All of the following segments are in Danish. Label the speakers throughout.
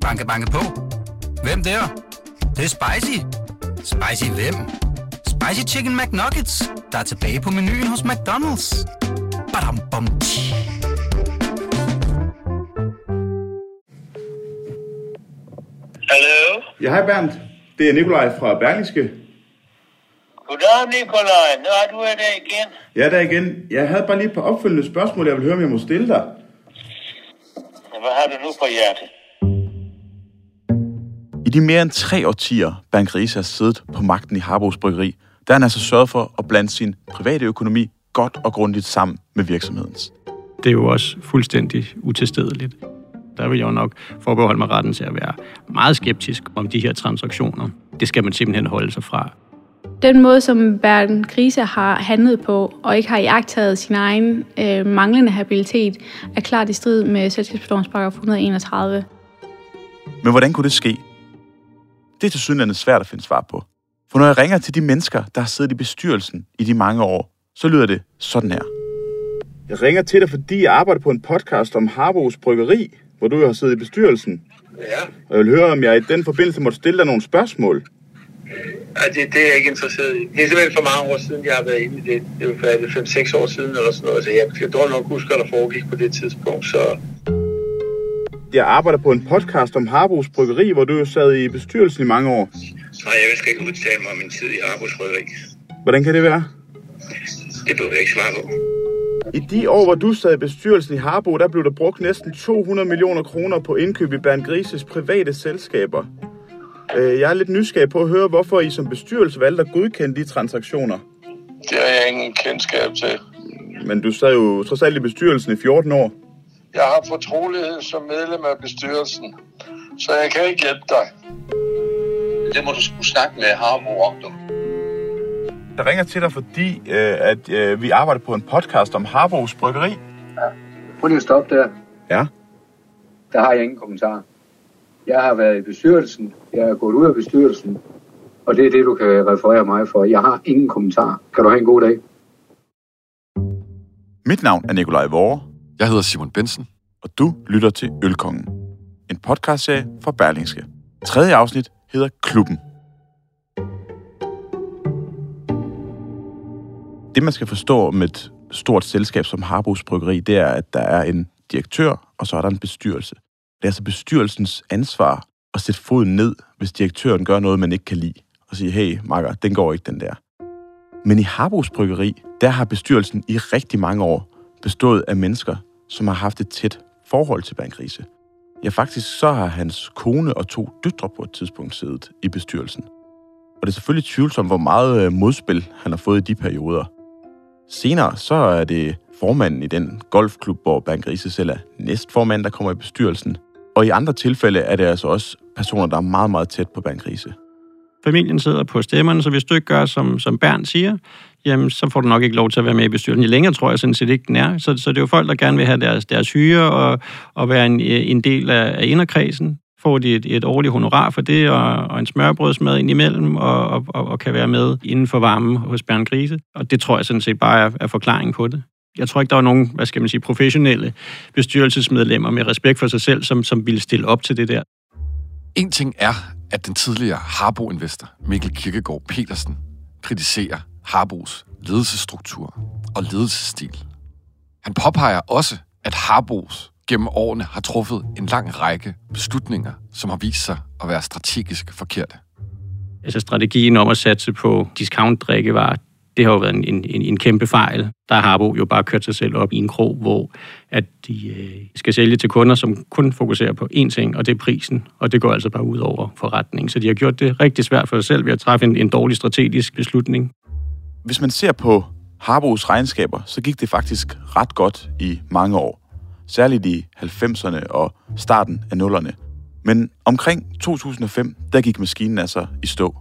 Speaker 1: Banke, banke på. Hvem der? Det, det er spicy. Spicy hvem? Spicy Chicken McNuggets, der er tilbage på menuen hos McDonald's. Badum, bom, tji.
Speaker 2: Hallo?
Speaker 3: Ja, hej Bernd. Det er Nikolaj fra Berlingske.
Speaker 2: Goddag, Nikolaj. Nu er du der igen.
Speaker 3: Ja, der igen. Jeg havde bare lige et par opfølgende spørgsmål, jeg vil høre, om jeg må stille dig.
Speaker 2: Hvad har du nu på hjertet?
Speaker 3: I de mere end tre årtier, Bernd har siddet på magten i Harbos Bryggeri, der har han altså sørget for at blande sin private økonomi godt og grundigt sammen med virksomhedens.
Speaker 4: Det er jo også fuldstændig utilstedeligt. Der vil jeg jo nok forbeholde mig retten til at være meget skeptisk om de her transaktioner. Det skal man simpelthen holde sig fra.
Speaker 5: Den måde, som Bernd Krise har handlet på, og ikke har iagtaget sin egen øh, manglende habilitet, er klart i strid med selskabslovens paragraf 131.
Speaker 3: Men hvordan kunne det ske? Det er til synligheden svært at finde svar på. For når jeg ringer til de mennesker, der har siddet i bestyrelsen i de mange år, så lyder det sådan her. Jeg ringer til dig, fordi jeg arbejder på en podcast om Harbos Bryggeri, hvor du jo har siddet i bestyrelsen.
Speaker 2: Ja,
Speaker 3: Og jeg vil høre, om jeg i den forbindelse måtte stille dig nogle spørgsmål.
Speaker 2: Ej, det, det er jeg ikke interesseret i. Det er simpelthen for mange år siden, jeg har været inde i det. Det er jo færdigt 5-6 år siden eller sådan noget. Så jeg, jeg dårligt nok husker, hvad der foregik på det tidspunkt. Så
Speaker 3: Jeg arbejder på en podcast om Harbos Bryggeri, hvor du jo sad i bestyrelsen i mange år.
Speaker 2: Nej, jeg skal ikke udtale mig om min tid i arbejdsrytteri.
Speaker 3: Hvordan kan det være?
Speaker 2: Det behøver jeg ikke svare på.
Speaker 3: I de år, hvor du sad i bestyrelsen i Harbo, der blev der brugt næsten 200 millioner kroner på indkøb i Bernd Grises private selskaber. Øh, Jeg er lidt nysgerrig på at høre, hvorfor I som bestyrelse valgte at godkende de transaktioner.
Speaker 6: Det har jeg ingen kendskab til.
Speaker 3: Men du sad jo trods alt i bestyrelsen i 14 år.
Speaker 6: Jeg har fortrolighed som medlem af bestyrelsen, så jeg kan ikke hjælpe dig.
Speaker 7: Det må du skulle snakke med Harbo om, du.
Speaker 3: Jeg ringer til dig, fordi øh, at øh, vi arbejder på en podcast om Harbos Bryggeri.
Speaker 8: Prøv lige at stoppe der.
Speaker 3: Ja.
Speaker 8: Der har jeg ingen kommentar. Jeg har været i bestyrelsen. Jeg er gået ud af bestyrelsen. Og det er det, du kan referere mig for. Jeg har ingen kommentar. Kan du have en god dag?
Speaker 3: Mit navn er Nikolaj Vore,
Speaker 9: jeg hedder Simon Bensen.
Speaker 3: og du lytter til Ølkongen. En podcastserie fra Berlingske. Tredje afsnit hedder Klubben. Det, man skal forstå med et stort selskab som Harbos Bryggeri, det er, at der er en direktør, og så er der en bestyrelse. Det er altså bestyrelsens ansvar at sætte foden ned, hvis direktøren gør noget, man ikke kan lide, og sige, hey, makker, den går ikke, den der. Men i Harbos Bryggeri, der har bestyrelsen i rigtig mange år bestået af mennesker, som har haft et tæt forhold til Bernd Grise. Ja, faktisk så har hans kone og to døtre på et tidspunkt siddet i bestyrelsen. Og det er selvfølgelig tvivlsomt, hvor meget øh, modspil han har fået i de perioder. Senere så er det formanden i den golfklub, hvor Bernd Grise selv er næstformand, der kommer i bestyrelsen. Og i andre tilfælde er det altså også personer, der er meget, meget tæt på Bernd Grise.
Speaker 4: Familien sidder på stemmerne, så hvis du ikke gør, som, som Bernd siger, jamen, så får du nok ikke lov til at være med i bestyrelsen. I Længere tror jeg sådan set ikke, den er. Så, så det er jo folk, der gerne vil have deres, deres hyre og, og være en, en del af, af inderkredsen. Får de et, et årligt honorar for det, og, og en smørbrødsmad ind imellem, og, og, og, og kan være med inden for varmen hos Bern Grise. Og det tror jeg sådan set bare er, er forklaringen på det. Jeg tror ikke, der var nogen, hvad skal man sige, professionelle bestyrelsesmedlemmer med respekt for sig selv, som, som ville stille op til det der.
Speaker 9: En ting er, at den tidligere Harbo-investor Mikkel Kirkegaard Petersen kritiserer Harbos ledelsesstruktur og ledelsesstil. Han påpeger også, at Harbos gennem årene har truffet en lang række beslutninger, som har vist sig at være strategisk forkerte.
Speaker 4: Altså strategien om at satse på discount-drikkevarer, det har jo været en, en, en kæmpe fejl. Der har Harbo jo bare kørt sig selv op i en krog, hvor at de øh, skal sælge til kunder, som kun fokuserer på én ting, og det er prisen. Og det går altså bare ud over forretningen. Så de har gjort det rigtig svært for sig selv ved at træffe en, en dårlig strategisk beslutning.
Speaker 3: Hvis man ser på Harbos regnskaber, så gik det faktisk ret godt i mange år. Særligt i 90'erne og starten af nullerne. Men omkring 2005, der gik maskinen altså i stå.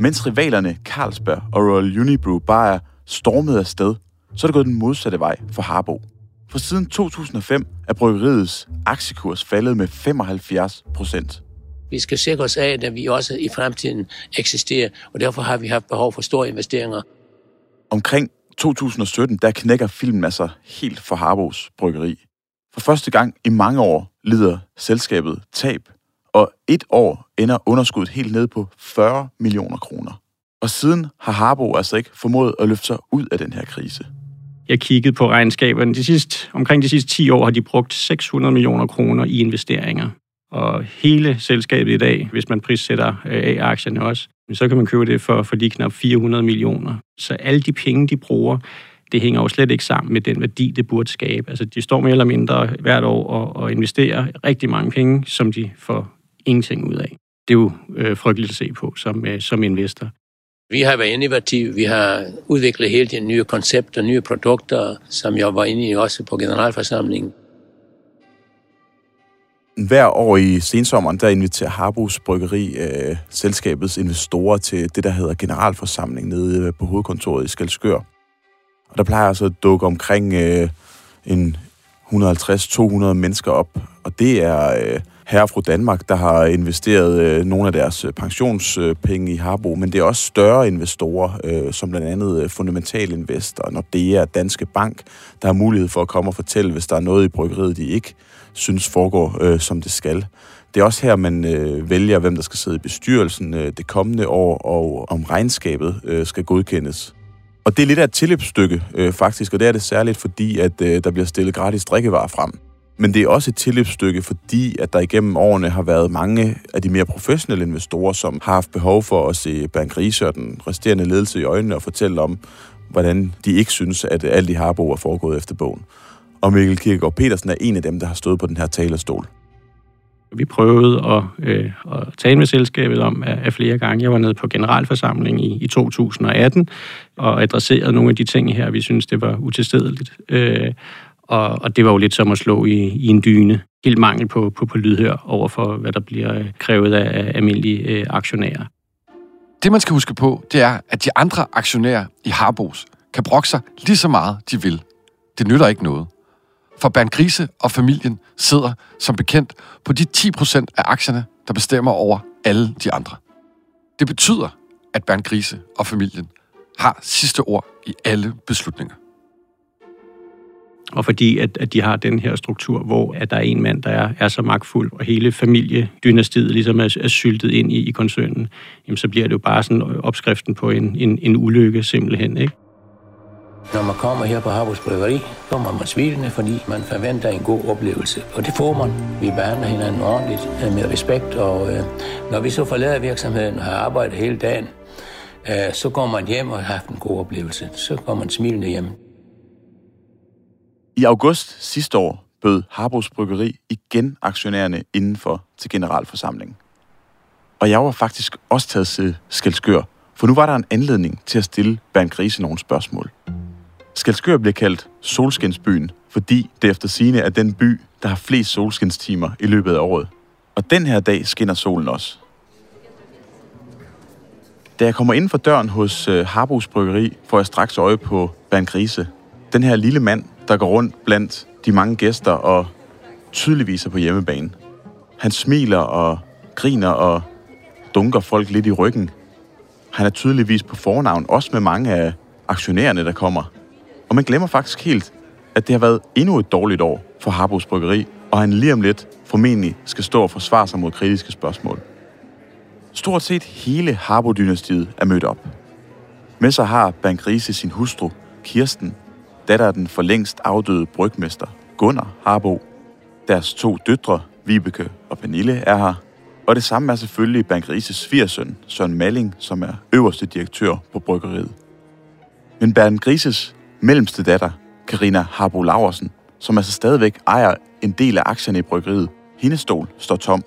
Speaker 3: Mens rivalerne Carlsberg og Royal Unibrew bare er stormet afsted, så er det gået den modsatte vej for Harbo. For siden 2005 er bryggeriets aktiekurs faldet med 75 procent.
Speaker 10: Vi skal sikre os af, at vi også i fremtiden eksisterer, og derfor har vi haft behov for store investeringer.
Speaker 3: Omkring 2017, der knækker filmen altså helt for Harbos bryggeri. For første gang i mange år lider selskabet tab, og et år ender underskuddet helt ned på 40 millioner kroner. Og siden har Harbo altså ikke formået at løfte sig ud af den her krise.
Speaker 4: Jeg kiggede på regnskaberne. De sidste, omkring de sidste 10 år har de brugt 600 millioner kroner i investeringer. Og hele selskabet i dag, hvis man prissætter øh, A-aktierne også, så kan man købe det for, for lige knap 400 millioner. Så alle de penge, de bruger, det hænger jo slet ikke sammen med den værdi, det burde skabe. Altså, de står mere eller mindre hvert år og, og investerer rigtig mange penge, som de får ingenting ud af. Det er jo øh, frygteligt at se på som, øh, som investor.
Speaker 10: Vi har været innovative. Vi har udviklet helt tiden nye koncepter, nye produkter, som jeg var inde i også på generalforsamlingen.
Speaker 3: Hver år i sensommeren, der inviterer Harbos Bryggeri øh, selskabets investorer til det, der hedder generalforsamling nede øh, på hovedkontoret i Skelskør. Og der plejer altså at dukke omkring øh, en 150-200 mennesker op. Og det er øh, herre fra Danmark, der har investeret øh, nogle af deres øh, pensionspenge i Harbo, men det er også større investorer, øh, som blandt andet øh, Fundamental Investor, Nordea, Danske Bank, der har mulighed for at komme og fortælle, hvis der er noget i bryggeriet, de ikke synes foregår, øh, som det skal. Det er også her, man øh, vælger, hvem der skal sidde i bestyrelsen øh, det kommende år, og om regnskabet øh, skal godkendes. Og det er lidt af et tilløbsstykke, øh, faktisk, og det er det særligt, fordi at øh, der bliver stillet gratis drikkevarer frem. Men det er også et tilløbsstykke, fordi at der igennem årene har været mange af de mere professionelle investorer, som har haft behov for at se Bernd og den resterende ledelse i øjnene og fortælle om, hvordan de ikke synes, at alt i Harbo er foregået efter bogen. Og Mikkel Kirkegaard Petersen er en af dem, der har stået på den her talerstol.
Speaker 4: Vi prøvede at, øh, at tale med selskabet om af, af flere gange. Jeg var nede på generalforsamling i, i 2018 og adresserede nogle af de ting her, vi synes det var utilstedeligt. Øh, og, og det var jo lidt som at slå i, i en dyne. Helt mangel på, på, på lydhør over for, hvad der bliver øh, krævet af almindelige øh, aktionærer.
Speaker 9: Det, man skal huske på, det er, at de andre aktionærer i Harbos kan brokke sig lige så meget, de vil. Det nytter ikke noget. For Bernd Grise og familien sidder, som bekendt, på de 10% af aktierne, der bestemmer over alle de andre. Det betyder, at Bernd Grise og familien har sidste ord i alle beslutninger
Speaker 4: og fordi at, at de har den her struktur, hvor at der er en mand, der er, er så magtfuld, og hele familiedynastiet ligesom er, er syltet ind i, i koncernen, jamen så bliver det jo bare sådan opskriften på en, en, en ulykke simpelthen, ikke?
Speaker 10: Når man kommer her på Harbos Bryggeri, kommer man smilende, fordi man forventer en god oplevelse. Og det får man. Vi behandler hinanden ordentligt, øh, med respekt, og øh, når vi så forlader virksomheden og har arbejdet hele dagen, øh, så går man hjem og har haft en god oplevelse. Så går man smilende hjem.
Speaker 3: I august sidste år bød Harbos Bryggeri igen aktionærerne indenfor til generalforsamlingen. Og jeg var faktisk også taget til Skelskør, for nu var der en anledning til at stille Bernd Grise nogle spørgsmål. Skalskør bliver kaldt solskinsbyen, fordi det efter sine er den by, der har flest solskinstimer i løbet af året. Og den her dag skinner solen også. Da jeg kommer ind for døren hos øh, Harbos Bryggeri, får jeg straks øje på Bernd Grise. Den her lille mand, der går rundt blandt de mange gæster og tydeligvis er på hjemmebane. Han smiler og griner og dunker folk lidt i ryggen. Han er tydeligvis på fornavn, også med mange af aktionærerne, der kommer. Og man glemmer faktisk helt, at det har været endnu et dårligt år for Harbos Bryggeri, og han lige om lidt formentlig skal stå og forsvare sig mod kritiske spørgsmål. Stort set hele Harbo-dynastiet er mødt op. Med sig har Bankrise sin hustru, Kirsten, datter af den for længst afdøde brygmester Gunnar Harbo. Deres to døtre, Vibeke og Pernille, er her. Og det samme er selvfølgelig Bankrises svigersøn, Søren Malling, som er øverste direktør på bryggeriet. Men Bernd Grises mellemste datter, Karina Harbo Laversen, som altså stadigvæk ejer en del af aktierne i bryggeriet, hendes stol står tom.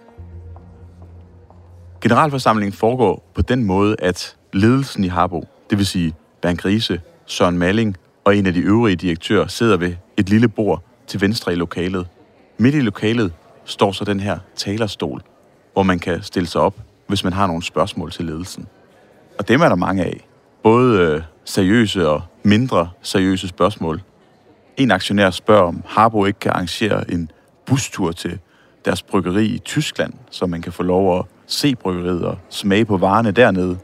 Speaker 3: Generalforsamlingen foregår på den måde, at ledelsen i Harbo, det vil sige Bernd Grise, Søren Malling og en af de øvrige direktører sidder ved et lille bord til venstre i lokalet. Midt i lokalet står så den her talerstol, hvor man kan stille sig op, hvis man har nogle spørgsmål til ledelsen. Og dem er der mange af. Både øh, seriøse og mindre seriøse spørgsmål. En aktionær spørger, om Harbo ikke kan arrangere en bustur til deres bryggeri i Tyskland, så man kan få lov at se bryggeriet og smage på varerne dernede.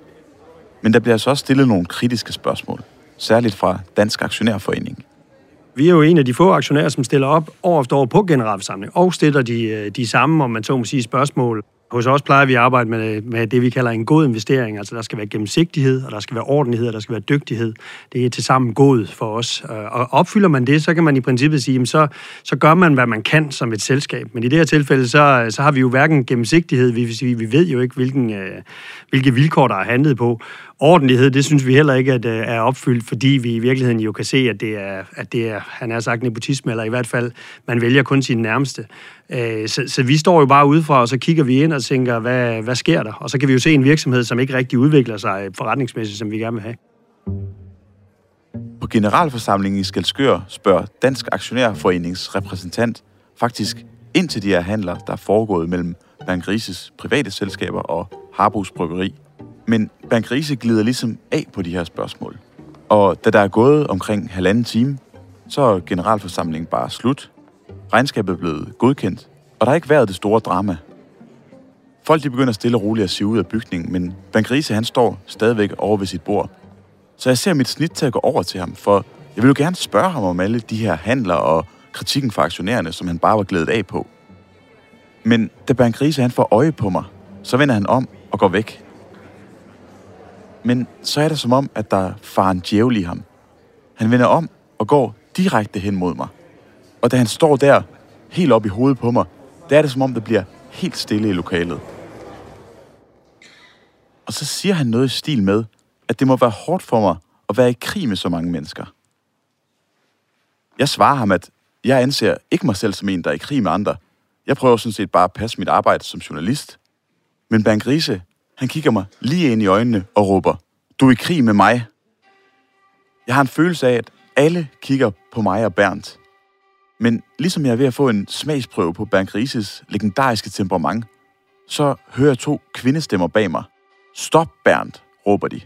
Speaker 3: Men der bliver altså også stillet nogle kritiske spørgsmål særligt fra Dansk Aktionærforening.
Speaker 11: Vi er jo en af de få aktionærer, som stiller op år efter år på generalforsamling og stiller de, øh, de samme, om man så må sige, spørgsmål hos os plejer vi at arbejde med, med det, vi kalder en god investering. Altså, der skal være gennemsigtighed, og der skal være ordentlighed, og der skal være dygtighed. Det er til sammen god for os. Øh, og opfylder man det, så kan man i princippet sige, så, så gør man, hvad man kan som et selskab. Men i det her tilfælde, så, så har vi jo hverken gennemsigtighed, vi, vi ved jo ikke, hvilken, øh, hvilke vilkår, der er handlet på. Ordentlighed, det synes vi heller ikke at, øh, er opfyldt, fordi vi i virkeligheden jo kan se, at det er, at det er han har sagt, nepotisme, eller i hvert fald, man vælger kun sin nærmeste. Øh, så, så vi står jo bare udefra, og så kigger vi ind og tænker, hvad, hvad sker der? Og så kan vi jo se en virksomhed, som ikke rigtig udvikler sig forretningsmæssigt, som vi gerne vil have.
Speaker 3: På generalforsamlingen i Skelskør spørger Dansk Aktionærforenings repræsentant faktisk ind til de her handler, der er foregået mellem Bankrises private selskaber og Harbos Bryggeri. Men Bankrise glider ligesom af på de her spørgsmål. Og da der er gået omkring halvanden time, så er generalforsamlingen bare slut. Regnskabet er blevet godkendt, og der har ikke været det store drama. Folk de begynder stille og roligt at se ud af bygningen, men Grise han står stadigvæk over ved sit bord. Så jeg ser mit snit til at gå over til ham, for jeg vil jo gerne spørge ham om alle de her handler og kritikken fra aktionærerne, som han bare var glædet af på. Men da Grise han får øje på mig, så vender han om og går væk. Men så er det som om, at der far en djævel i ham. Han vender om og går direkte hen mod mig. Og da han står der, helt op i hovedet på mig, der er det som om, der bliver helt stille i lokalet. Og så siger han noget i stil med, at det må være hårdt for mig at være i krig med så mange mennesker. Jeg svarer ham, at jeg anser ikke mig selv som en, der er i krig med andre. Jeg prøver sådan set bare at passe mit arbejde som journalist. Men Bernd Grise, han kigger mig lige ind i øjnene og råber, du er i krig med mig. Jeg har en følelse af, at alle kigger på mig og Bernd. Men ligesom jeg er ved at få en smagsprøve på Bernd Grises legendariske temperament, så hører jeg to kvindestemmer bag mig. Stop, Bernd, råber de.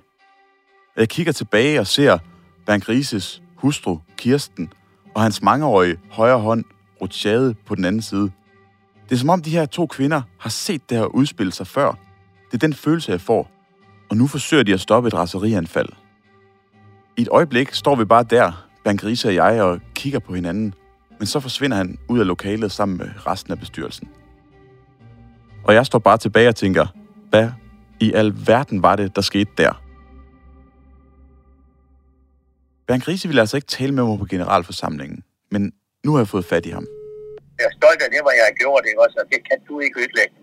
Speaker 3: Jeg kigger tilbage og ser Bernd Grises hustru, Kirsten, og hans mangeårige højre hånd, Rochade, på den anden side. Det er som om de her to kvinder har set det her udspille sig før. Det er den følelse, jeg får. Og nu forsøger de at stoppe et raserianfald. I et øjeblik står vi bare der, Grise og jeg, og kigger på hinanden. Men så forsvinder han ud af lokalet sammen med resten af bestyrelsen. Og jeg står bare tilbage og tænker, hvad i al verden var det, der skete der? Bernd Grise ville altså ikke tale med mig på generalforsamlingen, men nu har jeg fået fat i ham.
Speaker 12: Jeg er stolt af det, hvad jeg har gjort, ikke også? Og det kan du ikke ødelægge,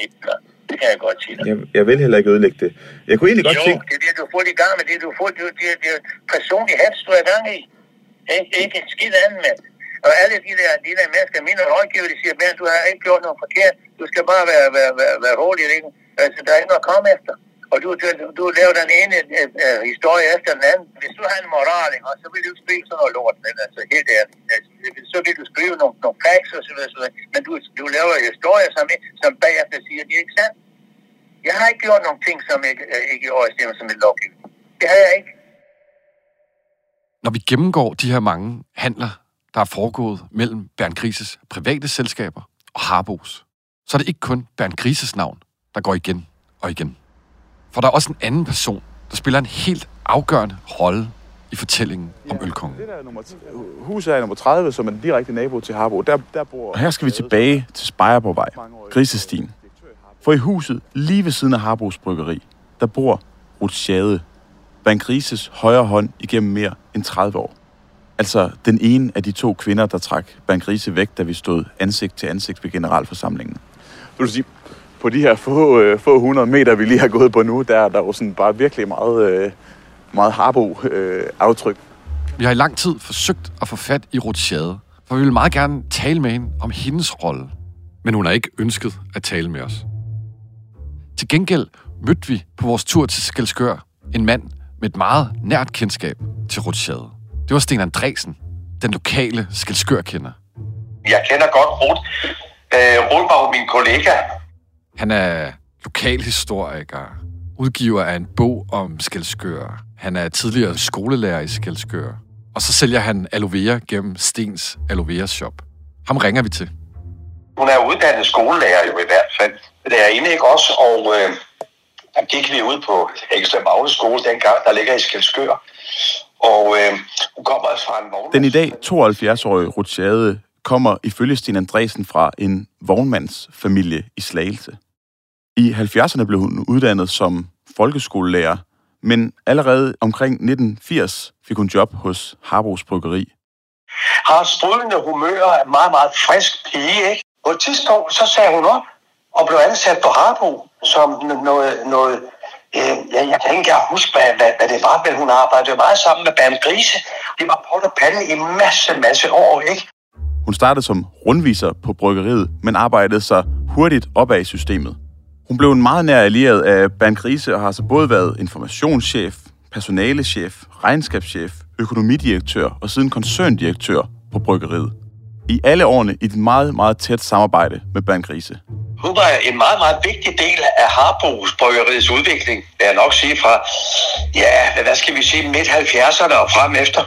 Speaker 12: Nicolai. Det kan jeg godt sige dig.
Speaker 3: Jeg, jeg vil heller ikke ødelægge det. Jeg kunne egentlig godt
Speaker 12: jo,
Speaker 3: tænke...
Speaker 12: det er det, du får i gang med. Det, du får, det, det, det er personlig hats, du er i gang i. Ikke, ikke en skid anden, mand. Og alle de der, de der mennesker, mine rådgiver, de siger, men du har ikke gjort noget forkert. Du skal bare være, være, være, være rolig. Ikke? Altså, der er ikke noget at komme efter. Og du, du, du laver den ene øh, uh, historie efter den anden. Hvis du har en moral, ikke? og så vil du ikke skrive sådan noget lort. Men, altså, helt ærligt. Altså, så vil du skrive nogle, nogle facts og så videre, så videre. Men du, du laver historier, som, som bagefter siger, at det er ikke sandt. Jeg har ikke gjort nogle ting, som ikke, øh, ikke er overensstemmelse med lovgivning. Det har jeg ikke.
Speaker 9: Når vi gennemgår de her mange handler, der er foregået mellem Bernd Grises private selskaber og Harbos, så er det ikke kun Bernd Grises navn, der går igen og igen. For der er også en anden person, der spiller en helt afgørende rolle i fortællingen om ølkongen. Det der er
Speaker 3: nummer huset er nummer 30, som er den direkte nabo til Harbo. Der, der bor... Og her skal vi tilbage til Spejerborgvej, Grisestien. For i huset, lige ved siden af Harbos Bryggeri, der bor Ruth Schade, Grises højre hånd igennem mere end 30 år. Altså den ene af de to kvinder, der trak Grise væk, da vi stod ansigt til ansigt ved generalforsamlingen. Vil du sige, på de her få, øh, få hundrede meter, vi lige har gået på nu, der, der er jo sådan bare virkelig meget, øh, meget Harbo-aftryk.
Speaker 9: Øh, vi har i lang tid forsøgt at få fat i Ruth Schade, for vi vil meget gerne tale med hende om hendes rolle. Men hun har ikke ønsket at tale med os. Til gengæld mødte vi på vores tur til Skelskør en mand med et meget nært kendskab til Rutschade. Det var Sten Andresen, den lokale Skelskør-kender.
Speaker 7: Jeg kender godt Ruth. Øh, Ruth var jo min kollega.
Speaker 9: Han er lokalhistoriker, udgiver af en bog om Skelskør. Han er tidligere skolelærer i Skelskør. Og så sælger han aloe vera gennem Stens aloe vera shop. Ham ringer vi til.
Speaker 7: Hun er uddannet skolelærer jo i hvert fald derinde, ikke også? Og øh, der gik vi ud på Ekstra Magle skole dengang, der ligger i Skelskør. Og øh, hun kommer altså fra en vogn.
Speaker 3: Den i dag 72-årige Rutschade kommer ifølge Sten Andresen fra en vognmandsfamilie i Slagelse. I 70'erne blev hun uddannet som folkeskolelærer, men allerede omkring 1980 fik hun job hos Harbos Bryggeri.
Speaker 7: Har sprudlende humør er meget, meget frisk pige, ikke? På et tidspunkt, så sagde hun op og blev ansat på Harbo som noget, noget øh, jeg, jeg kan ikke engang huske, hvad, hvad, hvad det var, men hun arbejdede meget sammen med Bernd Grise. Det var på og pande i masse, masse år, ikke?
Speaker 3: Hun startede som rundviser på bryggeriet, men arbejdede sig hurtigt opad i systemet. Hun blev en meget nær allieret af Bernd Grise og har så både været informationschef, personalechef, regnskabschef, økonomidirektør og siden koncerndirektør på bryggeriet. I alle årene i et meget, meget tæt samarbejde med Bernd Grise.
Speaker 7: Hun var en meget, meget vigtig del af Harbos bryggeriets udvikling, vil jeg nok sige fra, ja, hvad skal vi sige, midt-70'erne og frem efter.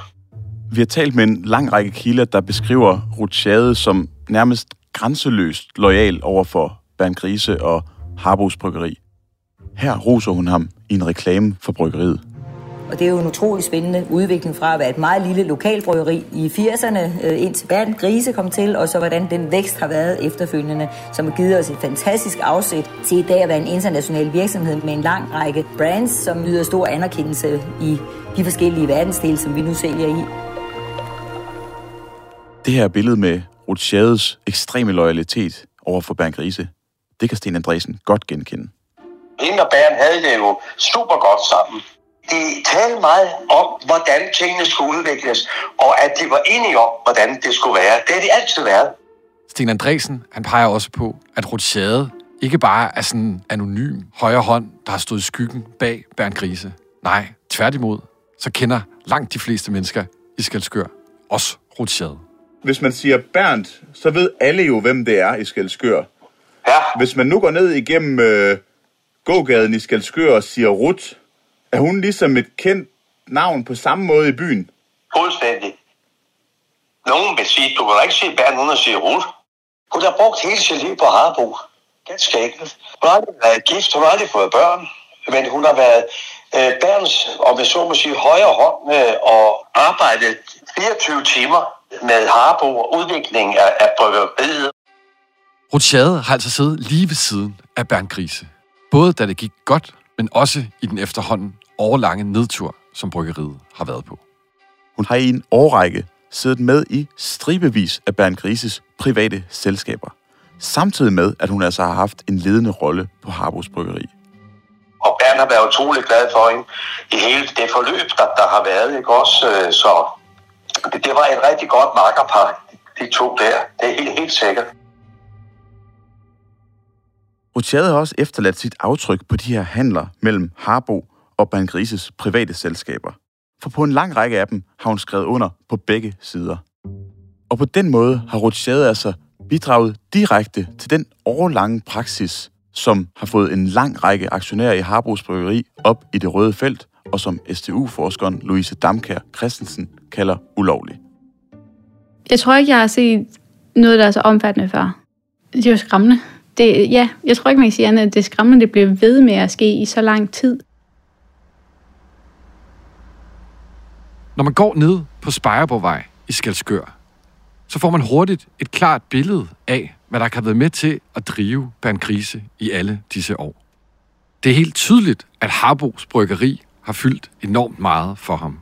Speaker 3: Vi har talt med en lang række kilder, der beskriver Rutschade som nærmest grænseløst lojal over for Bernd Grise og Harbos Bryggeri. Her roser hun ham i en reklame for bryggeriet.
Speaker 13: Og det er jo en utrolig spændende udvikling fra at være et meget lille lokalbryggeri i 80'erne, øh, indtil Bernd Grise kom til, og så hvordan den vækst har været efterfølgende, som har givet os et fantastisk afsæt til i dag at være en international virksomhed med en lang række brands, som nyder stor anerkendelse i de forskellige verdensdele, som vi nu sælger i.
Speaker 3: Det her billede med Rutschades ekstreme loyalitet over for Bernd Grise, det kan Sten Andresen godt genkende.
Speaker 7: Hende og Bernd havde det jo super godt sammen. De talte meget om, hvordan tingene skulle udvikles, og at de var enige om, hvordan det skulle være. Det har de altid været.
Speaker 9: Sten Andresen, han peger også på, at Rutschade ikke bare er sådan en anonym højre hånd, der har stået i skyggen bag Bernd Grise. Nej, tværtimod, så kender langt de fleste mennesker i Skelskør også Rutschade.
Speaker 3: Hvis man siger Bernd, så ved alle jo, hvem det er i Skelskør.
Speaker 7: Ja.
Speaker 3: Hvis man nu går ned igennem øh, gågaden i Skelskør og siger Rut, er hun ligesom et kendt navn på samme måde i byen?
Speaker 7: Fuldstændig. Nogen vil sige, du kan da ikke sige Bernd uden at sige Ruth. Hun har brugt hele sit liv på Harbo. Ganske enkelt. Hun har aldrig været gift, hun har aldrig fået børn, men hun har været øh, Bernds, om jeg så må sige, højre hånd øh, og arbejdet 24 timer med Harbo og udviklingen af, af bryggeriet.
Speaker 9: Rutschade har altså siddet lige ved siden af Bernd Grise. Både da det gik godt, men også i den efterhånden årlange nedtur, som bryggeriet har været på.
Speaker 3: Hun har i en årrække siddet med i stribevis af Bernd Grises private selskaber. Samtidig med, at hun altså har haft en ledende rolle på Harbos Bryggeri.
Speaker 7: Og Bernd har været utrolig glad for hende i hele det forløb, der, der har været. Ikke? Også, øh, så det, det var et rigtig godt makkerpar, de to der. Det er helt, helt sikkert.
Speaker 3: Rutschade har også efterladt sit aftryk på de her handler mellem Harbo og Bankrises private selskaber. For på en lang række af dem har hun skrevet under på begge sider. Og på den måde har Rothschild altså bidraget direkte til den årlange praksis, som har fået en lang række aktionærer i Harbos Bryggeri op i det røde felt, og som STU-forskeren Louise Damkær Christensen kalder ulovlig.
Speaker 5: Jeg tror ikke, jeg har set noget, der er så omfattende før. Det er jo skræmmende. Det, ja, jeg tror ikke, man kan sige andet, at det er skræmmende, det bliver ved med at ske i så lang tid.
Speaker 9: Når man går ned på Spejerborgvej i Skalskør, så får man hurtigt et klart billede af, hvad der kan have været med til at drive Bernd i alle disse år. Det er helt tydeligt, at Harbos bryggeri har fyldt enormt meget for ham.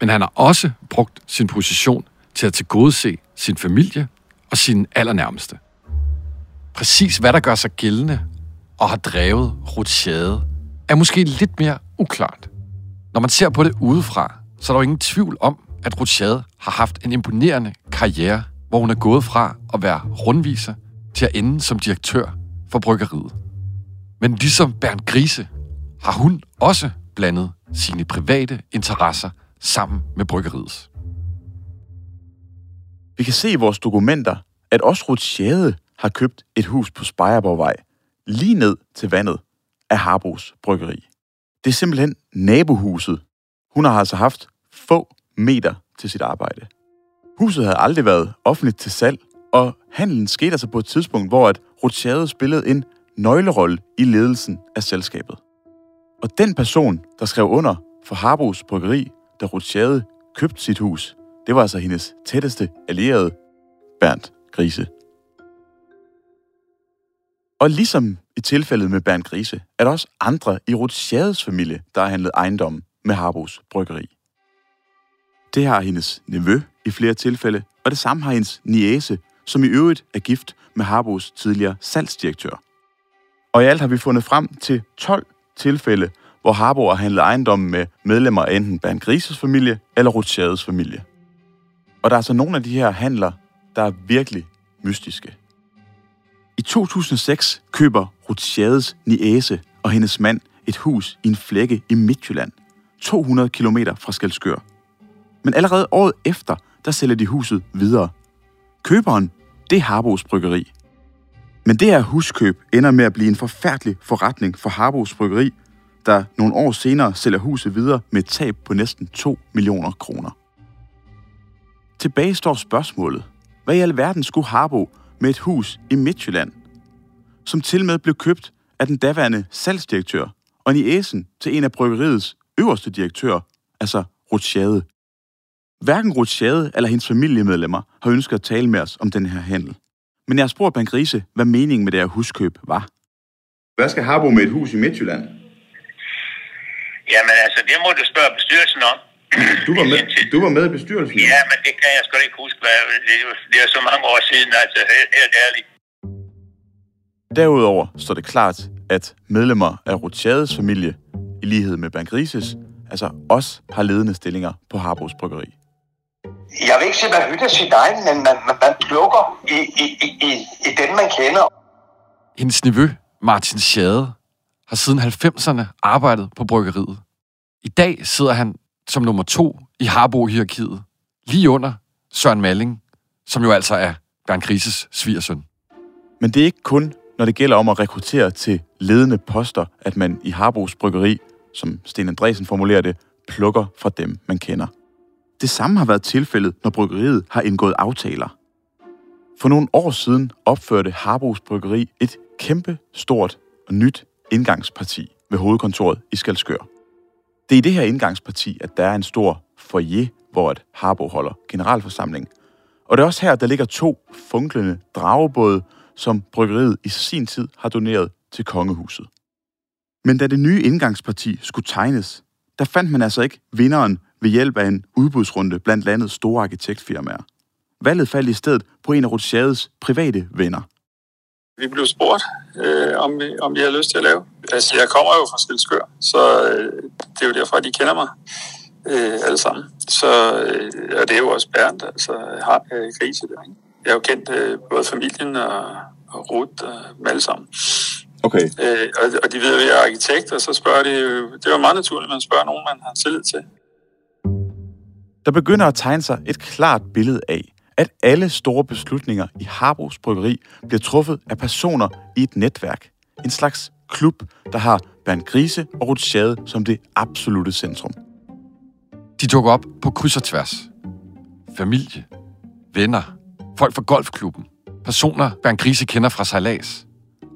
Speaker 9: Men han har også brugt sin position til at tilgodese sin familie og sine allernærmeste. Præcis hvad der gør sig gældende og har drevet Rutschade, er måske lidt mere uklart. Når man ser på det udefra, så er der jo ingen tvivl om, at Rochade har haft en imponerende karriere, hvor hun er gået fra at være rundviser til at ende som direktør for bryggeriet. Men ligesom Bernd Grise har hun også blandet sine private interesser sammen med bryggeriets.
Speaker 3: Vi kan se i vores dokumenter, at også Rutschade har købt et hus på Spejerborgvej, lige ned til vandet af Harbos Bryggeri. Det er simpelthen nabohuset. Hun har altså haft få meter til sit arbejde. Huset havde aldrig været offentligt til salg, og handlen skete altså på et tidspunkt, hvor at Rutschade spillede en nøglerolle i ledelsen af selskabet. Og den person, der skrev under for Harbos Bryggeri, da Rothschild købte sit hus, det var altså hendes tætteste allierede, Bernd Grise. Og ligesom i tilfældet med Bernd Grise, er der også andre i Rothschilds familie, der har handlet ejendom med Harbos Bryggeri. Det har hendes nevø i flere tilfælde, og det samme har hendes niese, som i øvrigt er gift med Harbos tidligere salgsdirektør. Og i alt har vi fundet frem til 12 tilfælde, hvor Harbo har handlet ejendommen med medlemmer af enten Bernd Grises familie eller Rothschilds familie. Og der er så nogle af de her handler, der er virkelig mystiske. I 2006 køber Rothschilds niese og hendes mand et hus i en flække i Midtjylland, 200 km fra Skelskør. Men allerede året efter, der sælger de huset videre. Køberen, det er Harbos Bryggeri. Men det her huskøb ender med at blive en forfærdelig forretning for Harbos Bryggeri, der nogle år senere sælger huset videre med et tab på næsten 2 millioner kroner. Tilbage står spørgsmålet. Hvad i alverden skulle Harbo med et hus i Midtjylland, som til med blev købt af den daværende salgsdirektør og æsen til en af bryggeriets øverste direktører, altså Rothschild. Hverken Rothschild eller hendes familiemedlemmer har ønsket at tale med os om den her handel. Men jeg har spurgt Bank Grise, hvad meningen med det her huskøb var. Hvad skal Harbo med et hus i Midtjylland?
Speaker 12: Jamen altså, det må du spørge bestyrelsen om.
Speaker 3: Du var med, du var med i bestyrelsen?
Speaker 12: Ja, men det kan jeg sgu ikke huske. Hvad, det, er det er så mange år siden, altså helt, helt ærligt.
Speaker 3: Derudover står det klart, at medlemmer af Rothschilds familie, i lighed med Bank Grises, altså også har ledende stillinger på Harbos Bryggeri.
Speaker 7: Jeg vil ikke sige, at man hytter sin egen, men man, man, man plukker i, i, i, i, i den, man kender.
Speaker 9: Hendes nevø, Martin Schade, har siden 90'erne arbejdet på bryggeriet. I dag sidder han som nummer to i Harbo-hierarkiet, lige under Søren Malling, som jo altså er Bernd Grises svigersøn.
Speaker 3: Men det er ikke kun, når det gælder om at rekruttere til ledende poster, at man i Harbos Bryggeri, som Sten Andresen formulerer det, plukker fra dem, man kender. Det samme har været tilfældet, når bryggeriet har indgået aftaler. For nogle år siden opførte Harbos Bryggeri et kæmpe, stort og nyt indgangsparti ved hovedkontoret i Skalskør. Det er i det her indgangsparti, at der er en stor foyer, hvor et Harbo holder generalforsamling. Og det er også her, der ligger to funklende dragebåde, som bryggeriet i sin tid har doneret til kongehuset. Men da det nye indgangsparti skulle tegnes, der fandt man altså ikke vinderen ved hjælp af en udbudsrunde blandt landets store arkitektfirmaer. Valget faldt i stedet på en af Rothschilds private venner.
Speaker 14: Vi blev spurgt, øh, om, vi, om vi havde lyst til at lave. Altså, jeg kommer jo fra Skilskør, så øh, det er jo derfor, de kender mig øh, alle sammen. Så, øh, og det er jo også Bernd, altså har øh, grise der. Ikke? Jeg har jo kendt øh, både familien og, og Ruth og dem alle sammen.
Speaker 3: Okay.
Speaker 14: Øh, og, og de ved at jeg er arkitekt, og så spørger de jo, det er jo meget naturligt, at man spørger nogen, man har tillid til.
Speaker 3: Der begynder at tegne sig et klart billede af, at alle store beslutninger i Harbos Bryggeri bliver truffet af personer i et netværk. En slags klub, der har Bernd Grise og Rothschild som det absolute centrum.
Speaker 9: De dukker op på kryds og tværs. Familie, venner, folk fra golfklubben, personer, Bernd Grise kender fra sejlads,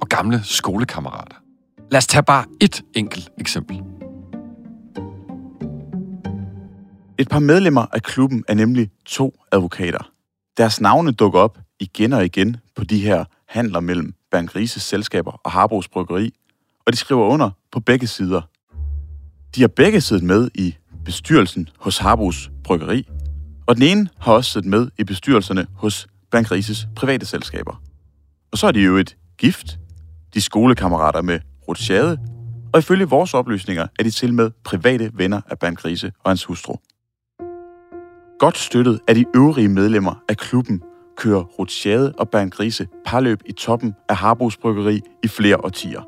Speaker 9: og gamle skolekammerater. Lad os tage bare et enkelt eksempel.
Speaker 3: Et par medlemmer af klubben er nemlig to advokater. Deres navne dukker op igen og igen på de her handler mellem Bernd selskaber og Harbros Bryggeri, og de skriver under på begge sider. De har begge siddet med i bestyrelsen hos Harbos Bryggeri, og den ene har også siddet med i bestyrelserne hos Bankrises private selskaber. Og så er de jo et gift, de skolekammerater med Rothschild, og ifølge vores oplysninger er de til med private venner af Bernd Grise og hans hustru. Godt støttet af de øvrige medlemmer af klubben, kører Rothschild og Bernd Grise parløb i toppen af Harbos Bryggeri i flere årtier.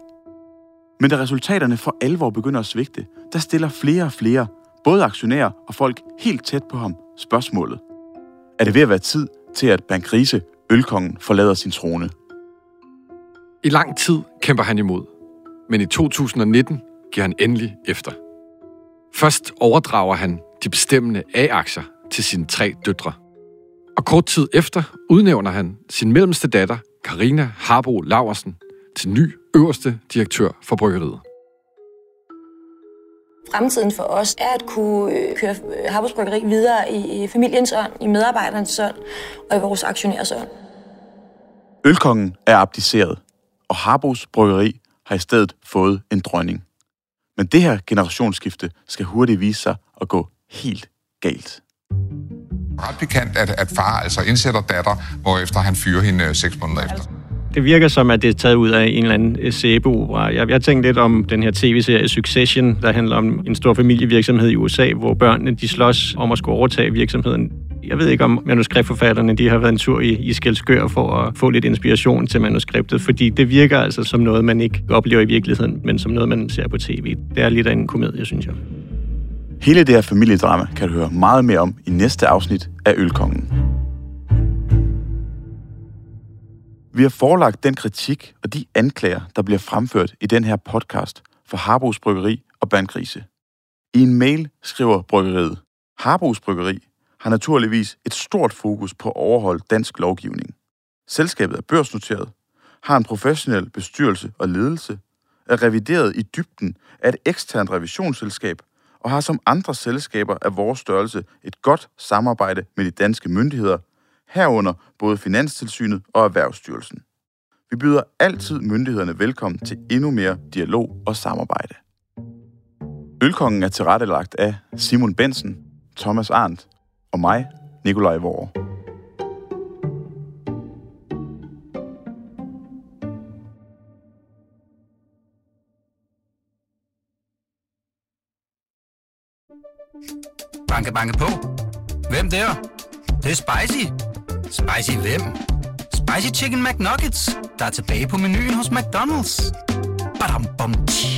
Speaker 3: Men da resultaterne for alvor begynder at svigte, der stiller flere og flere, både aktionærer og folk helt tæt på ham, spørgsmålet. Er det ved at være tid til, at Bernd Grise, ølkongen, forlader sin trone?
Speaker 9: I lang tid kæmper han imod, men i 2019 giver han endelig efter. Først overdrager han de bestemmende A-aktier til sine tre døtre. Og kort tid efter udnævner han sin mellemste datter, Karina Harbo Laversen, til ny øverste direktør for bryggeriet.
Speaker 15: Fremtiden for os er at kunne øh, køre Harbos Bryggeri videre i familiens ånd, i medarbejdernes ånd og i vores aktionærers ånd.
Speaker 3: Ølkongen er abdiceret, og Harbos Bryggeri har i stedet fået en dronning. Men det her generationsskifte skal hurtigt vise sig at gå helt galt.
Speaker 16: Ret pikant, at, at far altså indsætter datter, hvorefter han fyrer hende øh, seks måneder efter.
Speaker 4: Det virker som, at det er taget ud af en eller anden øh, sæbeopera. Jeg, jeg tænkte lidt om den her tv-serie Succession, der handler om en stor familievirksomhed i USA, hvor børnene de slås om at skulle overtage virksomheden. Jeg ved ikke, om manuskriptforfatterne de har været en tur i, i Skelskør for at få lidt inspiration til manuskriptet, fordi det virker altså som noget, man ikke oplever i virkeligheden, men som noget, man ser på tv. Det er lidt af en komedie, synes jeg.
Speaker 3: Hele det her familiedrama kan du høre meget mere om i næste afsnit af Ølkongen. Vi har forelagt den kritik og de anklager, der bliver fremført i den her podcast for Harbos Bryggeri og Bandkrise. I en mail skriver bryggeriet, Harbos Bryggeri har naturligvis et stort fokus på at overholde dansk lovgivning. Selskabet er børsnoteret, har en professionel bestyrelse og ledelse, er revideret i dybden af et eksternt revisionsselskab og har som andre selskaber af vores størrelse et godt samarbejde med de danske myndigheder, herunder både Finanstilsynet og Erhvervsstyrelsen. Vi byder altid myndighederne velkommen til endnu mere dialog og samarbejde. Ølkongen er tilrettelagt af Simon Bensen, Thomas Arndt og mig, Nikolaj Vore.
Speaker 1: Banke, banke på. Hvem der? Det, det er spicy. Spicy hvem? Spicy Chicken McNuggets, der er tilbage på menuen hos McDonald's. Badum, bom, tji.